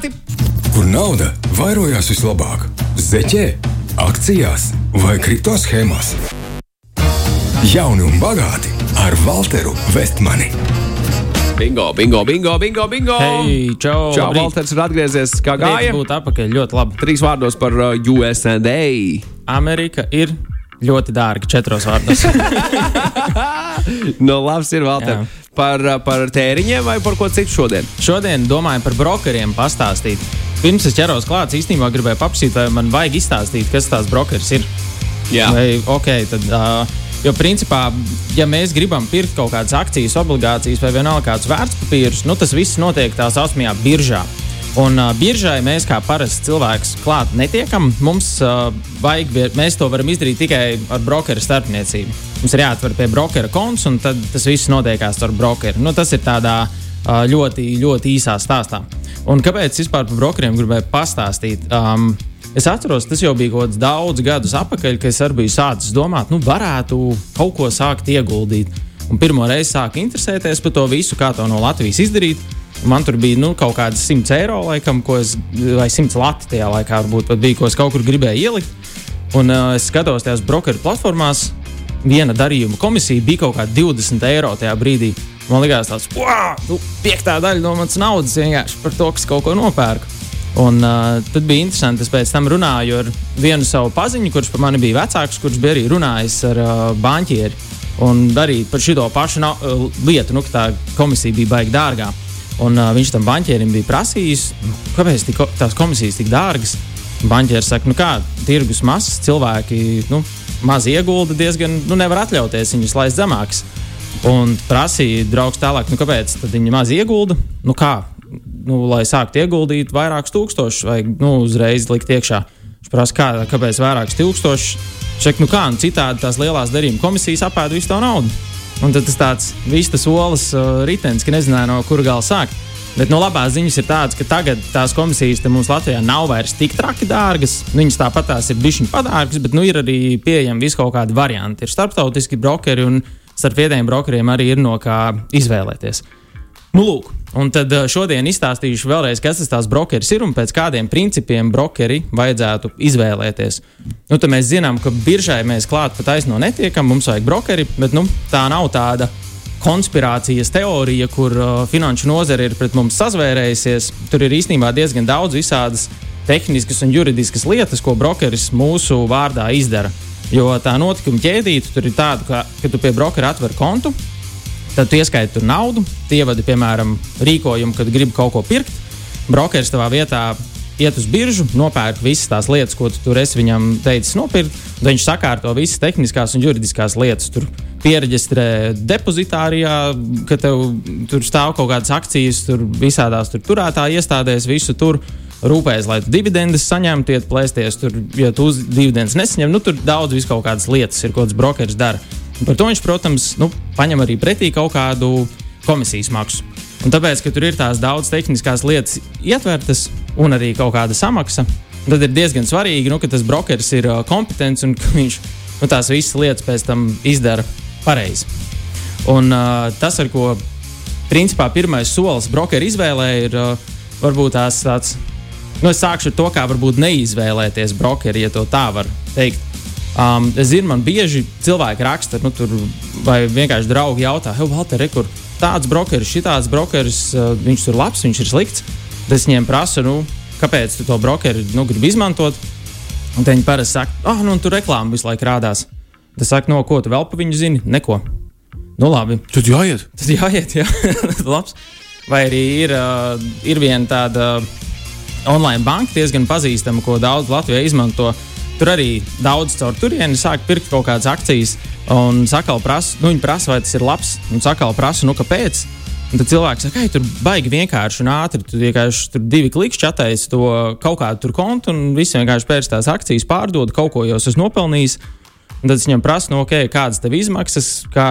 bagāti! Kur nauda vairojās vislabāk? Zeķē, akcijās vai kripto schēmās? Jauni un bagāti ar Walteru Vestmani. Bingo, bingo, bingo, bingo! bingo. Hei, čau! Čau. Walters ir atgriezies. Kā gāja? būt atpakaļ ļoti labi. Trīs vārdos par uh, USA. Amerika ir ļoti dārga četros vārdos. No labs ir Walter. Jā. Par, par tēriņiem vai par ko citu šodien? Šodien domāju par brokeriem pastāstīt. Pirms es ķeros klāt, īstenībā gribēju paprasīt, vai man vajag izstāstīt, kas tās brokeris ir. Jā. Vai, okay, tad, uh, jo principā, ja mēs gribam pirkt kaut kādas akcijas, obligācijas vai vienalga kādus vērtspapīrus, nu, tas viss notiek tā saucamajā biržā. Un uh, biržai mēs kā parasts cilvēks klāt netiekam. Mums uh, vajag, mēs to varam izdarīt tikai ar brokeru starpniecību. Mums ir jāatver pie brokera konts, un tad tas viss notiekās ar brokeru. Nu, tas ir tādā uh, ļoti, ļoti īsā stāstā. Un kāpēc vispār par brokeriem gribēju pastāstīt? Um, Es atceros, tas jau bija kaut kāds daudz gadus atpakaļ, kad es arī biju sācis domāt, nu, varētu kaut ko sākt ieguldīt. Un pirmo reizi sāku interesēties par to visu, kā to no Latvijas izdarīt. Man tur bija nu, kaut kādas 100 eiro, laikam, es, vai 100 lati tajā laikā, varbūt pat bija, ko es kaut kur gribēju ielikt. Un uh, es skatos tajās brokeru platformās, viena darījuma komisija bija kaut kāda 20 eiro tajā brīdī. Man liekas, tas wow, nu, piektā daļa no manas naudas vienkārši par to, kas kaut ko nopērku. Un, uh, tad bija interesanti. Es pēc tam runāju ar vienu savu paziņu, kurš par mani bija vecāks, kurš bija arī runājis ar uh, banķieri. Un arī par šo pašu uh, lietu, nu, ka tā komisija bija baigta dārgā. Un, uh, viņš tam banķierim bija prasījis, kāpēc tik, tās komisijas tik dārgas. Banķieris saka, nu kā, tirgus masas cilvēki nu, maz iegulda diezgan, nu nevar atļauties viņus laist zemākas. Un prasīja draugs tālāk, nu kāpēc viņi maz iegulda? Nu kā, nu, lai sāktu ieguldīt vairākus tūkstošus, vai nu, uzreiz likt iekšā. Viņš prasa, kā, kāpēc vairākus tūkstošus. Šeit, nu kā, nu, citādi tās lielās darījuma komisijas apēda visu to naudu. Un tad tas tāds vistas olas uh, ritenis, ka nezināja, no kura gala sākt. Bet no labās ziņas ir tādas, ka tagad tās komisijas mums Latvijā nav vairs tik traki dārgas. Nu, Viņas tāpat tās ir bijušas padārgas, bet nu, ir arī pieejami vis kaut kādi varianti. Ir starptautiski brokeri un starp vietējiem brokeriem arī ir no kā izvēlēties. Nu, lūk, un tad eh, šodien izstāstīšu vēlreiz, kas tas brokeris ir un pēc kādiem principiem brokeri vajadzētu izvēlēties. Nu, tad mēs zinām, ka biržai mēs klāt pat aizno netiekam, mums vajag brokeri, bet nu, tā nav tāda konspirācijas teorija, kur uh, finanšu nozare ir pret mums sazvērējusies. Tur ir īstenībā diezgan daudz visādas tehniskas un juridiskas lietas, ko brokeris mūsu vārdā izdara. Jo tā notikuma ķēdīte tur ir tāda, ka, ka tu pie brokera atver kontu, Tad tu ieskaiti tur naudu, ievadi, piemēram, rīkojumu, kad gribi kaut ko pirkt. Brokeris tavā vietā iet uz biržu, nopērk visas tās lietas, ko tu tur esi viņam teicis nopirkt. Tad viņš sakārto visas tehniskās un juridiskās lietas. Tur pieregistrē depozitārijā, ka tev tur stāv kaut kādas akcijas, tur visādās tur turētāju iestādēs, visu tur. Rūpējas, lai tu dividendes saņemtu, iet plēsties, tur, ja tu uz dividendes nesaņem, nu tur daudz vis kaut kādas lietas ir, ko tas brokeris dara. Par to viņš, protams, nu, paņem arī pretī kaut kādu komisijas maksu. Un tāpēc, ka tur ir tās daudz tehniskās lietas ietvertas un arī kaut kāda samaksa, tad ir diezgan svarīgi, nu, ka tas brokeris ir kompetents un ka viņš nu, tās visas lietas pēc tam izdara pareizi. Un uh, tas, ar ko principā pirmais solis brokeru izvēlē, ir uh, varbūt tās tāds. Nu, es sākšu ar to, kā varbūt neizvēlēties brokeri, ja tā var teikt. Um, es zinu, man bieži cilvēki raksta, nu, tur, vai vienkārši draugi jautā, hei, Valter, kur tāds brokeris, šitāds brokeris, uh, viņš tur labs, viņš ir slikts. Tad es viņiem prasu, nu, kāpēc tu to brokeri nu, gribi izmantot. Un viņi parasti saka, ah, nu, tur reklāma visu laiku rādās. Tas saka, no ko tu vēl pa viņu zini? Neko. Nu, labi. Tad jāiet. Tad jāiet, jā, labs. Vai arī ir, uh, ir viena tāda online banka, diezgan pazīstama, ko daudz Latvijā izmanto. Tur arī daudz caur turieni sāk pirkt kaut kādas akcijas, un sakal prasa, nu, viņi prasa, vai tas ir labs, un sakal prasa, nu, kāpēc. Un tad cilvēks saka, ka tur baigi vienkārši un ātri. Tu vienkārši tur divi klikšķi attaisno to kaut kādu kontu, un viss vienkārši pēc tās akcijas pārdod, kaut ko jau esmu nopelnījis. Un tad es viņam prasu, nu, okay, kādas tev izmaksas, kā,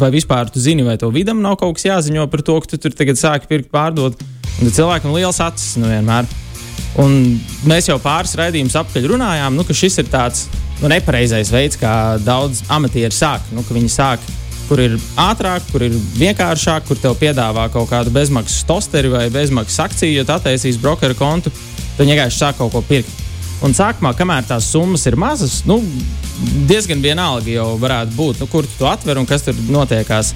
vai vispār tu zini, vai to vidam nav kaut kas jāziņo par to, ka tu tur tagad sāki pirkt, pārdot. Un tad cilvēkam liels acis nu, vienmēr. Un mēs jau pāris raidījumus apakaļ runājām, nu, ka šis ir tāds nu, nepareizais veids, kā daudz amatieru sāk. Nu, viņi sāk kur ir ātrāk, kur ir vienkāršāk, kur tev piedāvā kaut kādu bezmaksas tosteri vai bezmaksas akciju, ja tu attaisīsi brokeru kontu, tad vienkārši sāk kaut ko pirkt. Un sākumā, kamēr tās summas ir mazas, nu, diezgan vienalga jau varētu būt, nu, kur tu atver un kas tur notiekās.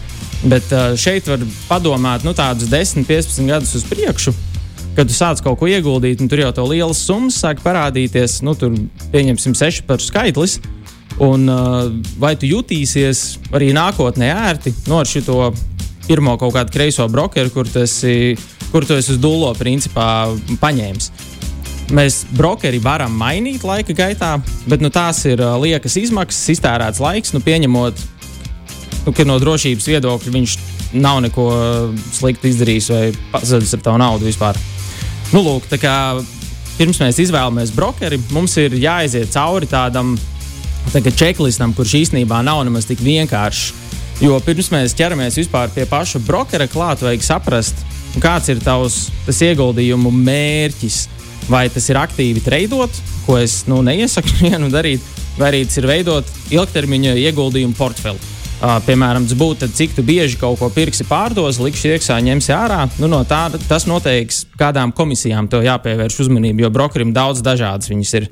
Bet uh, šeit var padomāt nu, tādus 10, 15 gadus uz priekšu. Kad tu sāc kaut ko ieguldīt, un tur jau tā lielas summas sāk parādīties, nu, tur pieņemsim seši par skaitlis. Un, uh, vai tu jutīsies arī nākotnē ērti no nu, šo pirmo kaut kādu kreiso brokeru, kur, esi, kur tu esi uz dūlo principā paņēmis? Mēs brokeri varam mainīt laika gaitā, bet nu, tās ir uh, liekas izmaksas, iztērēts laiks. Nu, pieņemot, nu, ka no drošības viedokļa viņš nav neko sliktu izdarījis vai pazudis ar tavu naudu vispār. Nu, lūk, kā, pirms mēs izvēlamies brokeri, mums ir jāiziet cauri tādam tā checklistam, kurš īstenībā nav nemaz tik vienkāršs. Jo pirms mēs ķeramies pie paša brokera klāt, vajag saprast, kāds ir tavs ieguldījumu mērķis vai tas ir aktīvi treidot, ko es nu, neiesaku vienu darīt, vai arī tas ir veidot ilgtermiņa ieguldījumu portfeli. Uh, piemēram, būtu, cik bieži kaut ko pirksi pārdos, likšu iekšā, ņemsi ārā. Nu, no tā, tas noteiks, kādām komisijām to jāpievērš uzmanība, jo brokerim daudz dažādas viņas ir.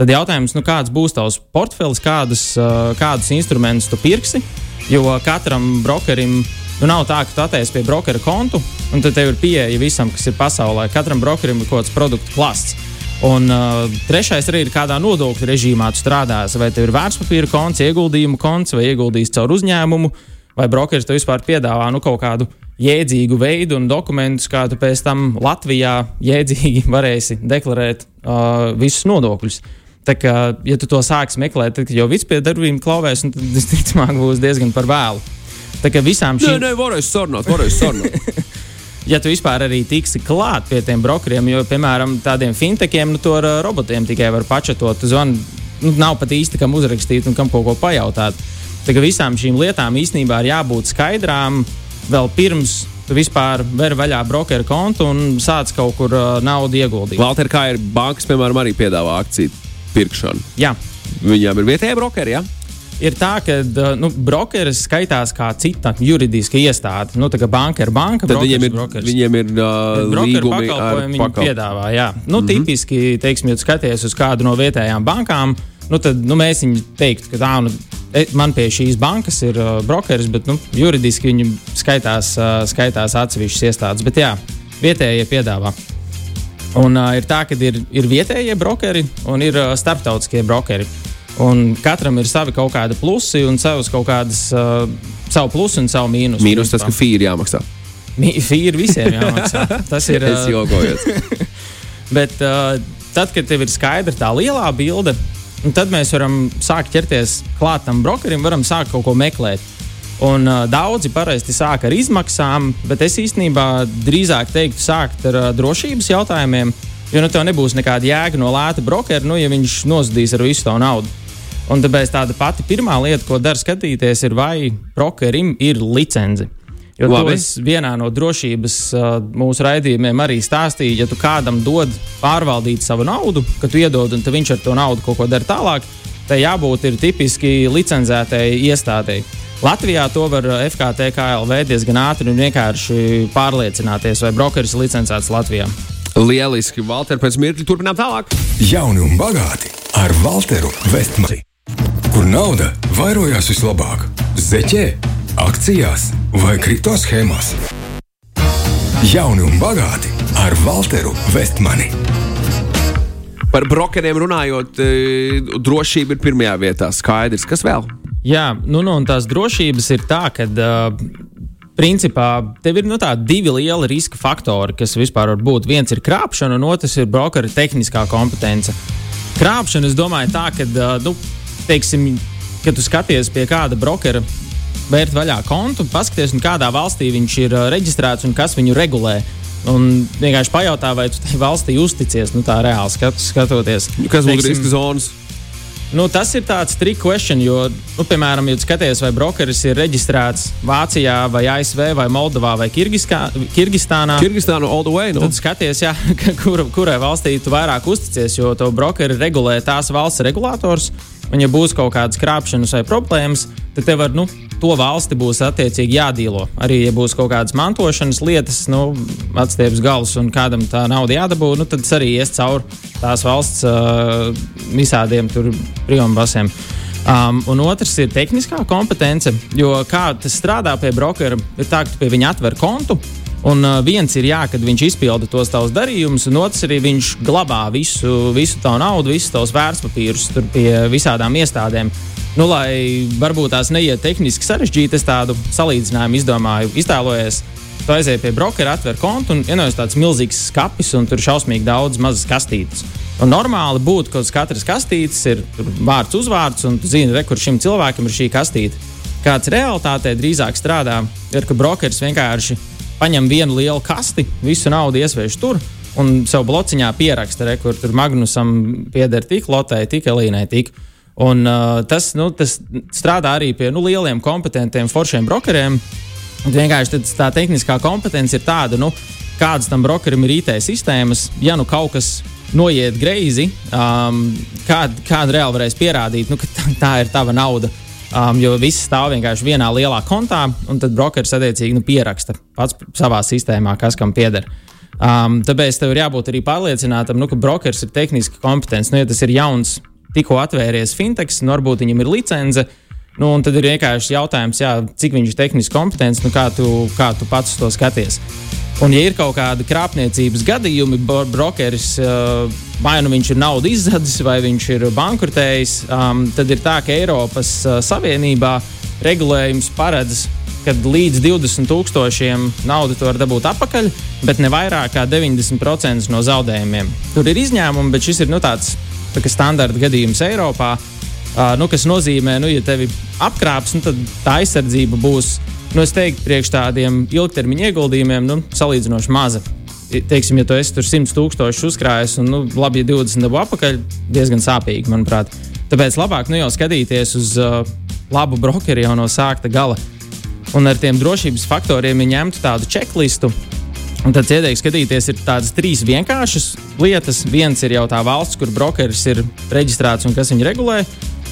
Tad jautājums, nu, kāds būs tavs portfelis, kādus, uh, kādus instrumentus tu pirksi, jo katram brokerim Nu, nav tā, ka tu attēlies pie brokera kontu, un tad tev ir pieeja visam, kas ir pasaulē. Katram brokerim ir kaut kāds produktu klases. Un uh, trešais arī ir, kādā nodokļu režīmā tu strādā. Vai tev ir vērtspapīra konts, ieguldījumu konts, vai ieguldījis caur uzņēmumu, vai brokeris tev vispār piedāvā nu, kaut kādu jēdzīgu veidu un dokumentus, kā tu pēc tam Latvijā jēdzīgi varēsi deklarēt uh, visus nodokļus. Tā kā, ja tu to sāksi meklēt, tad jau viss pie darbiem klauvēs, tad visticamāk būs diezgan par vēlu. Tā kā visām šīm. Nē, nē, varēs sarunāt, varēs sarunāt. ja tu vispār arī tiksi klāt pie tiem brokeriem, jo, piemēram, tādiem fintekiem, nu, to ar robotiem tikai var pačatot. Zvan, nu, nav pat īsti kam uzrakstīt un kam kaut ko pajautāt. Tā kā visām šīm lietām īstenībā ir jābūt skaidrām vēl pirms tu vispār vari vaļā brokeru kontu un sāc kaut kur uh, naudu ieguldīt. Valter, kā ir bankas, piemēram, arī piedāvā akciju pirkšanu? Jā. Viņām ir vietējie brokeri, jā? Ja? Ir tā, ka nu, brokeris skaitās kā cita juridiska iestāde. Nu, tā kā banka ir banka, tad viņiem ir, brokers. viņiem ir uh, līgumi ar viņi pakal... piedāvā. Jā. Nu, mm -hmm. Tipiski, teiksim, ja skaties uz kādu no vietējām bankām, nu, tad nu, mēs viņu teiktu, ka tā, nu, e, man pie šīs bankas ir uh, brokeris, bet nu, juridiski viņi skaitās, uh, skaitās atsevišķas iestādes. Bet jā, vietējie piedāvā. Un uh, ir tā, ka ir, ir vietējie brokeri un ir uh, starptautiskie brokeri. Un katram ir savi kaut kādi plusi un savas kaut kādas, uh, savu plusu un savu mīnusu. Mīnus tas, ka fīri jāmaksā. Fīri visiem jāmaksā. Tas ir. es uh, jokojos. Bet uh, tad, kad tev ir skaidra tā lielā bilde, tad mēs varam sākt ķerties klāt tam brokerim, varam sākt kaut ko meklēt. Un, uh, daudzi parasti sāk ar izmaksām, bet es īstenībā drīzāk teiktu, sākt ar uh, drošības jautājumiem. Jo nu, tev nebūs nekāda jēga no lēta brokera, nu, ja viņš nozudīs ar visu to naudu. Un tāpēc tāda pati pirmā lieta, ko dara skatīties, ir, vai brokerim ir licence. Jo Labi. to es vienā no drošības uh, mūsu raidījumiem arī stāstīju. Ja tu kādam dod pārvaldīt savu naudu, ka tu iedod un viņš ar to naudu kaut ko dara tālāk, tai jābūt ir tipiski licencētai iestādēji. Latvijā to var FKT KLV diezgan ātri un vienkārši pārliecināties, vai brokeris ir licencēts Latvijā. Lieliski, Valter, pēc mirkļa turpinām tālāk. Jauni un bagāti ar Walteru Vestmani kur nauda vairojās vislabāk - zeķē, akcijās vai kripto schēmās. Jauni un bagāti ar Walteru Vestmani. Par brokeriem runājot, e, drošība ir pirmajā vietā. Skaidrs, kas vēl? Jā, nu, nu un tās drošības ir tā, ka. Uh, principā tev ir nu, divi lieli riska faktori, kas vispār var būt. Viens ir krāpšana, un otrs ir brokera tehniskā kompetence. Krāpšana, es domāju, tā, ka uh, nu, teiksim, kad tu skaties pie kāda brokera vērt vaļā kontu, paskaties, kādā valstī viņš ir uh, reģistrēts un kas viņu regulē. Un vienkārši pajautā, vai tu tai valstī uzticies, nu tā reāli skat, skatoties. Kas būtu riska zonas? Nu, tas ir tāds trick question, jo, nu, piemēram, ja skaties, vai brokeris ir reģistrēts Vācijā, vai ASV, vai Moldovā, vai Kirgiskā, Kirgistānā. Kirgistāna all the way. No? Nu. Tad skaties, jā, kur, kurai valstī tu vairāk uzticies, jo to brokeri regulē tās valsts regulators. Un, ja būs kaut kādas krāpšanas vai problēmas, tad tev ar nu, to valsti būs attiecīgi jādīlo. Arī, ja būs kaut kādas mantošanas lietas, nu, atstieps galus un kādam tā nauda jādabū, nu, tad arī ies cauri tās valsts uh, visādiem priekšbasiem. Um, un otrs ir tehniskā kompetence, jo kā tas strādā pie brokera, ir tā, ka tu pie viņa atver kontu. Un uh, viens ir jā, kad viņš izpilda tos tavus darījumus, un otrs arī viņš glabā visu, visu tavu naudu, visus tavus vērtspapīrus pie visādām iestādēm. Nu, lai varbūt tās neiet tehniski sarežģīti, es tādu salīdzinājumu izdomāju. Iztēlojies, tu aizēji pie brokera, atver kontu un ienāc tāds milzīgs skats, un tur ir šausmīgi daudz mazas kastītes. Un normāli būtu, ka uz katras kastītes ir vārds, uzvārds, un tu zini, re, kur šim cilvēkam ir šī kastīte. Kāds realitātē drīzāk strādā, ir, ka brokeris vienkārši paņem vienu lielu kasti, visu naudu iesviež tur. Un sev blociņā pieraksta, re, kur tur Magnusam pieder tik Lotai, tik Elīnai, tik. Un, uh, tas, nu, tas strādā arī pie nu, lieliem, kompetentiem, foršiem brokeriem. Vienkārši tā tehniskā kompetence ir tāda, nu, kādas tam brokerim ir IT sistēmas. Ja nu kaut kas noiet greizi, um, kāda kā reāli varēs pierādīt, nu, ka tā, tā ir tava nauda. Um, jo viss stāv vienkārši vienā lielā kontā, un tad brokeris attiecīgi nu, pieraksta pats savā sistēmā, kas kam pieder. Um, tāpēc tev ir jābūt arī pārliecinātam, nu, ka brokeris ir tehniski kompetents. Nu, ja tas ir jauns, tikko atvērties fintechs, nu, varbūt viņam ir licence. Nu, tad ir vienkārši jautājums, jā, cik viņš ir tehniski kompetents, nu, kā, tu, kā tu pats to skaties. Un, ja ir kaut kāda krāpniecības gadījumi, brokeris uh, vai nu viņš ir naudu izzadzis, vai viņš ir bankrotējis, um, tad ir tā, ka Eiropas uh, Savienībā regulējums paredz, ka līdz 20 tūkstošiem naudu var dabūt atpakaļ, bet ne vairāk kā 90% no zaudējumiem. Tur ir izņēmumi, bet šis ir nu, tāds tā standarta gadījums Eiropā. Uh, nu, kas nozīmē, ka, nu, ja tevi apkrāps, nu, tad tā aizsardzība būs, nu, es teiktu, priekš tādiem ilgtermiņa ieguldījumiem, nu, salīdzinoši maza teiksim, ja tu esi tur 100 tūkstoši uzkrājis un nu, labi, ja 20 dabu apakaļ, diezgan sāpīgi, manuprāt. Tāpēc labāk nu, jau skatīties uz uh, labu brokeri jau no sākta gala. Un ar tiem drošības faktoriem ja ņemtu tādu checklistu. Un tad ieteiktu skatīties, ir tādas trīs vienkāršas lietas. Viens ir jau tā valsts, kur brokeris ir reģistrēts un kas viņu regulē.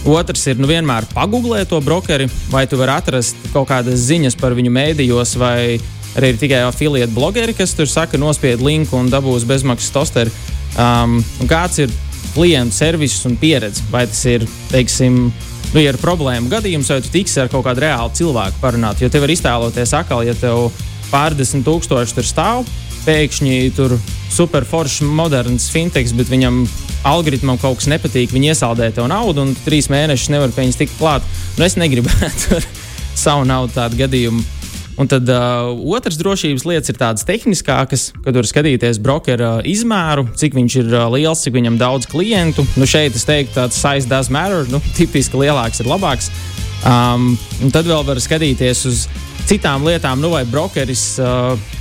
Otrs ir nu, vienmēr pagūglēt to brokeri, vai tu vari atrast kaut kādas ziņas par viņu mēdījos vai Arī ir tikai afiliēta blogeri, kas tur saka, nospied linku un dabūs bezmaksas tosteri. Um, kāds ir klientu servis un pieredze? Vai tas ir, teiksim, nu, ja ir problēma gadījums, vai tu tiksi ar kaut kādu reālu cilvēku parunāt? Jo tev var iztēloties atkal, ja tev pārdesmit tūkstoši tur stāv, pēkšņi tur superforšs, moderns fintechs, bet viņam algoritmam kaut kas nepatīk, viņi iesaldē tev naudu, un trīs mēnešus nevar pie viņas tikt klāt. Nu, es negribētu savu naudu tādu gadījumu Un tad uh, otrs drošības lietas ir tādas tehniskākas, kad var skatīties brokera izmēru, cik viņš ir uh, liels, cik viņam daudz klientu. Nu, šeit es teiktu, tāds size does matter. Nu, tipiski lielāks ir labāks. Um, un tad vēl var skatīties uz citām lietām, nu, vai brokeris. Uh,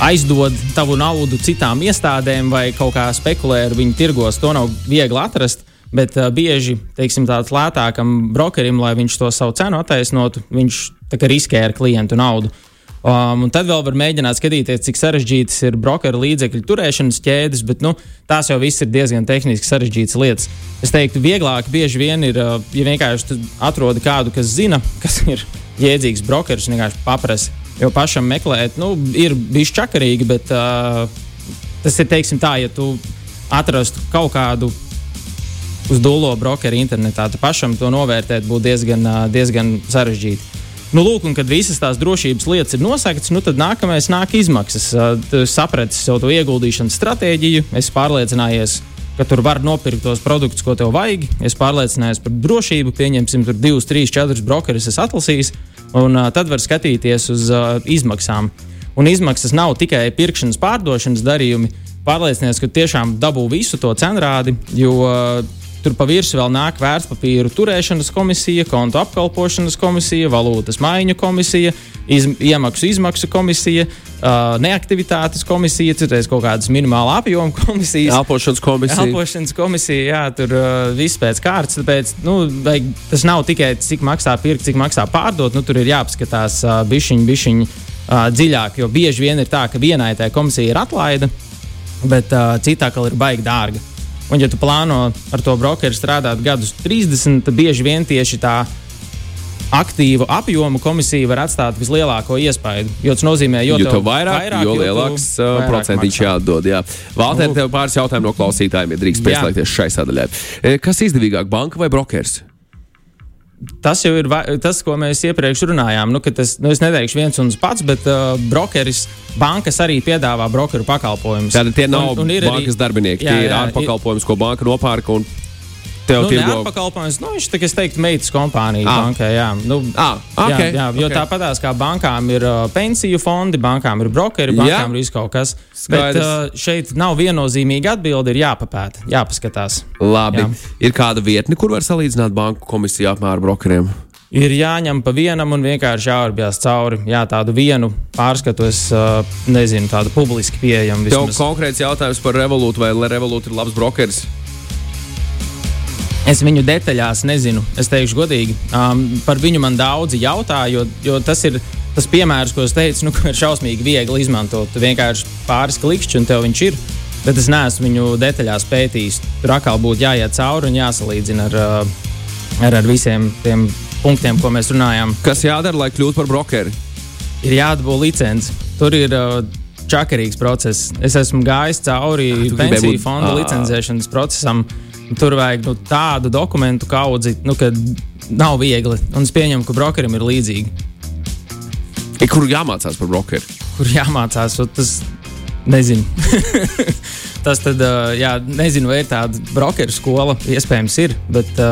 aizdod tavu naudu citām iestādēm vai kaut kā spekulē ar viņu tirgos. To nav viegli atrast. Bet uh, bieži teiksim, tāds lētākam brokerim, lai viņš to savu cenu attaisnotu, viņš riskē ar klientu naudu. Um, tad vēl var mēģināt skatīties, cik sarežģītas ir brokeru līdzekļu turēšanas ķēdes, bet nu, tās jau viss ir diezgan tehniski sarežģītas lietas. Es teiktu, vieglāk bieži vien ir, uh, ja vienkārši atrodi kādu, kas zina, kas ir jēdzīgs brokeris, vienkārši paprasti. Jo pašam meklēt, nu, ir bijis čakarīgi, bet uh, tas ir teiksim tā, ja tu atrastu kaut kādu uz dūlo brokeru internetā. Tu pašam to novērtēt būtu diezgan, diezgan sarežģīti. Nu, lūk, un kad visas tās drošības lietas ir nosaktas, nu, tad nākamais nāk izmaksas. Tu saprati savu to ieguldīšanas stratēģiju, es pārliecinājies, ka tur var nopirkt tos produktus, ko tev vajag. Es pārliecinājos par drošību, pieņemsim, tur divus, trīs, četrus brokerus atlasījis, un uh, tad var skatīties uz uh, izmaksām. Un izmaksas nav tikai pirkšanas, pārdošanas darījumi. Pārliecinies, ka tiešām dabū visu to cenrādi, jo uh, Tur pa virsmu vēl nāk vērtspapīru turēšanas komisija, kontu apkalpošanas komisija, valūtas maiņu komisija, iz, iemaksu izmaksu komisija, uh, neaktivitātes komisija, citreiz kaut kādas minimāla apjoma komisijas. Elpošanas komisija. Elpošanas komisija, jā, tur uh, viss pēc kārtas. Tāpēc nu, vajag, tas nav tikai cik maksā pirkt, cik maksā pārdot. Nu, tur ir jāapskatās uh, bišķiņi, bišķiņi uh, dziļāk, jo bieži vien ir tā, ka vienai tai komisija ir atlaide, bet uh, citā kā ir baigi dārga. Un, ja tu plāno ar to brokeru strādāt gadus 30, tad bieži vien tieši tā aktīvu apjomu komisija var atstāt vislielāko iespaidu. Jo tas nozīmē, jo, jo vairāk, vairāk jo lielāks uh, procentiņš jādod. Jā. Valter, tev pāris jautājumu no klausītājiem, ja drīkst pieslēgties šai sadaļai. E, kas izdevīgāk, banka vai brokers? Tas jau ir tas, ko mēs iepriekš runājām. Nu, tas, nu, es neteikšu viens un tas pats, bet uh, brokeris, bankas arī piedāvā brokeru pakalpojumus. Tātad tie nav un, un bankas arī, darbinieki, jā, tie ir ārpakalpojums, ko banka nopērk un tev nu, tirgo... pakalpojums. Nu, viņš tā kā teikt, meitas kompānija ah. bankai. Jā, nu, ah, okay, jā, jā, jo okay. tāpatās kā bankām ir uh, pensiju fondi, bankām ir brokeri, bankām jā. ir kaut kas. Skaidrs. Bet uh, šeit nav viennozīmīga atbilde, ir jāpapēta, jāpaskatās. Labi. Jā. Ir kāda vietne, kur var salīdzināt banku komisiju apmēru brokeriem? ir jāņem pa vienam un vienkārši jāurbjās cauri. Jā, tādu vienu pārskatu es uh, nezinu, tādu publiski pieejamu. Tev konkrēts jautājums par Revolūtu, vai Revolūta ir labs brokeris? Es viņu detaļās nezinu. Es teikšu, godīgi, um, par viņu man daudzi jautā, jo, jo tas ir tas piemērs, ko es teicu, nu, ir šausmīgi viegli izmantot. Tu vienkārši pāris klikšķi un tev viņš ir. Bet es neesmu viņu detaļās pētījis. Tur atkal būtu jāiet cauri un jāsalīdzina ar, uh, ar, ar visiem tiem punktiem, ko mēs runājām. Kas jādara, lai kļūtu par brokeri? Ir jādabū licence. Tur ir uh, čakarīgs process. Es esmu gājis cauri ah, pensiju fonda ah. licencēšanas procesam. Tur vajag nu, tādu dokumentu kaudzi, nu, ka nav viegli. Un es pieņemu, ka brokerim ir līdzīgi. E, kur jāmācās par brokeri? Kur jāmācās? Tas nezinu. Tas tad, jā, nezinu, vai ir tāda brokeru skola. Iespējams, ir, bet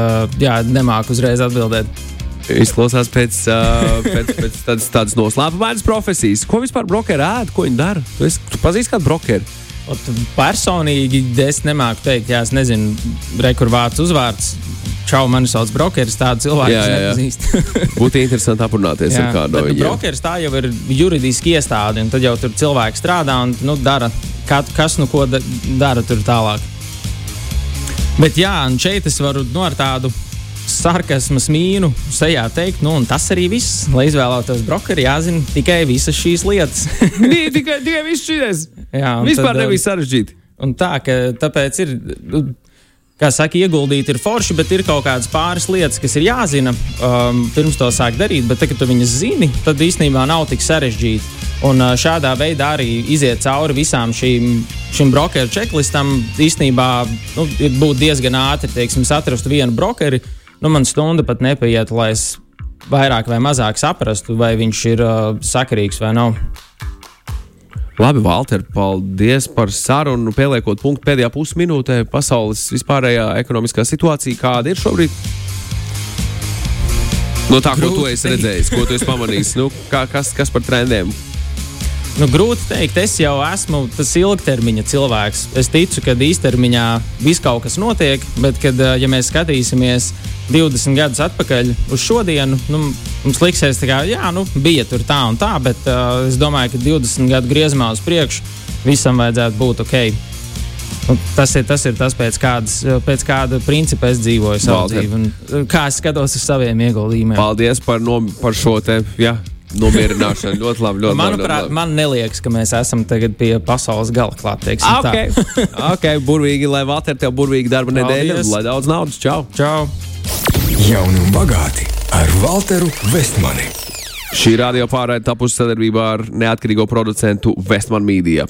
jā, nemāku uzreiz atbildēt. Izklausās pēc, uh, pēc, pēc tādas, tādas noslēpumainas profesijas. Ko vispār brokeri ēd, ko viņi dara? Tu, esi, tu pazīsti kādu brokeri? Personīgi es nemāku teikt, jā, es nezinu, re, kur vārds uzvārds. Čau, mani sauc brokeris, tādu cilvēku jā, jā, jā. Būtu interesanti aprunāties jā, ar kādu no viņiem. Brokeris tā jau ir juridiski iestāde, un tad jau tur cilvēki strādā un nu, dara, kas nu ko dara tur tālāk. Bet jā, un šeit es varu no nu, ar tādu sarkasmu mīnu sejā teikt, nu, tas arī viss. Lai izvēlētos brokeri, jāzina tikai visas šīs lietas. Nē, tikai, tikai viss šīs. Jā, vispār tad, nebija sarežģīti. Un tā, ka tāpēc ir. Nu, kā saka, ieguldīt ir forši, bet ir kaut kādas pāris lietas, kas ir jāzina um, pirms to sāk darīt. Bet, tad, kad tu viņas zini, tad īstenībā nav tik sarežģīti. Un uh, šādā veidā arī iziet cauri visām šīm, šīm brokeru checklistam. Īstenībā nu, būtu diezgan ātri, teiksim, atrast vienu brokeri, uh, nu, man stunda pat nepaiet, lai es vairāk vai mazāk saprastu, vai viņš ir uh, sakarīgs vai nav. Labi, Valter, paldies par sarunu. Pieliekot punktu pēdējā pusminūtē, pasaules vispārējā ekonomiskā situācija, kāda ir šobrīd? No tā, ko tu esi redzējis, ko tu esi pamanījis, nu, kā, kas, kas par trendiem? Nu, grūti pateikt, es jau esmu tas ilgtermiņa cilvēks. Es ticu, ka īstermiņā viss kaut kas notiek, bet, kad, ja mēs skatīsimies 20 gadus atpakaļ uz šodienu, nu, mums liksies, ka nu, bija tur tā un tā, bet uh, es domāju, ka 20 gadu griezumā uz priekšu visam vajadzētu būt ok. Un nu, tas ir, tas ir tas, pēc, kādas, pēc kāda principa es dzīvoju savu dzīvi un kā es skatos uz saviem ieguldījumiem. Paldies par, no, par šo te. Ja. Nomierināšana ļoti labi. Ļoti Manuprāt, labi, ļoti labi. man neliekas, ka mēs esam pie pasaules gala klāt. Okay. ok, burvīgi, lai Valter tev burvīgi darba nedēļa, lai daudz naudas. Čau! Čau. Jauni un bagāti ar Walteru Vestmani. Šī radio pārraide tapusi sadarbībā ar neatkarīgo producentu Vestmanu Mīdiju.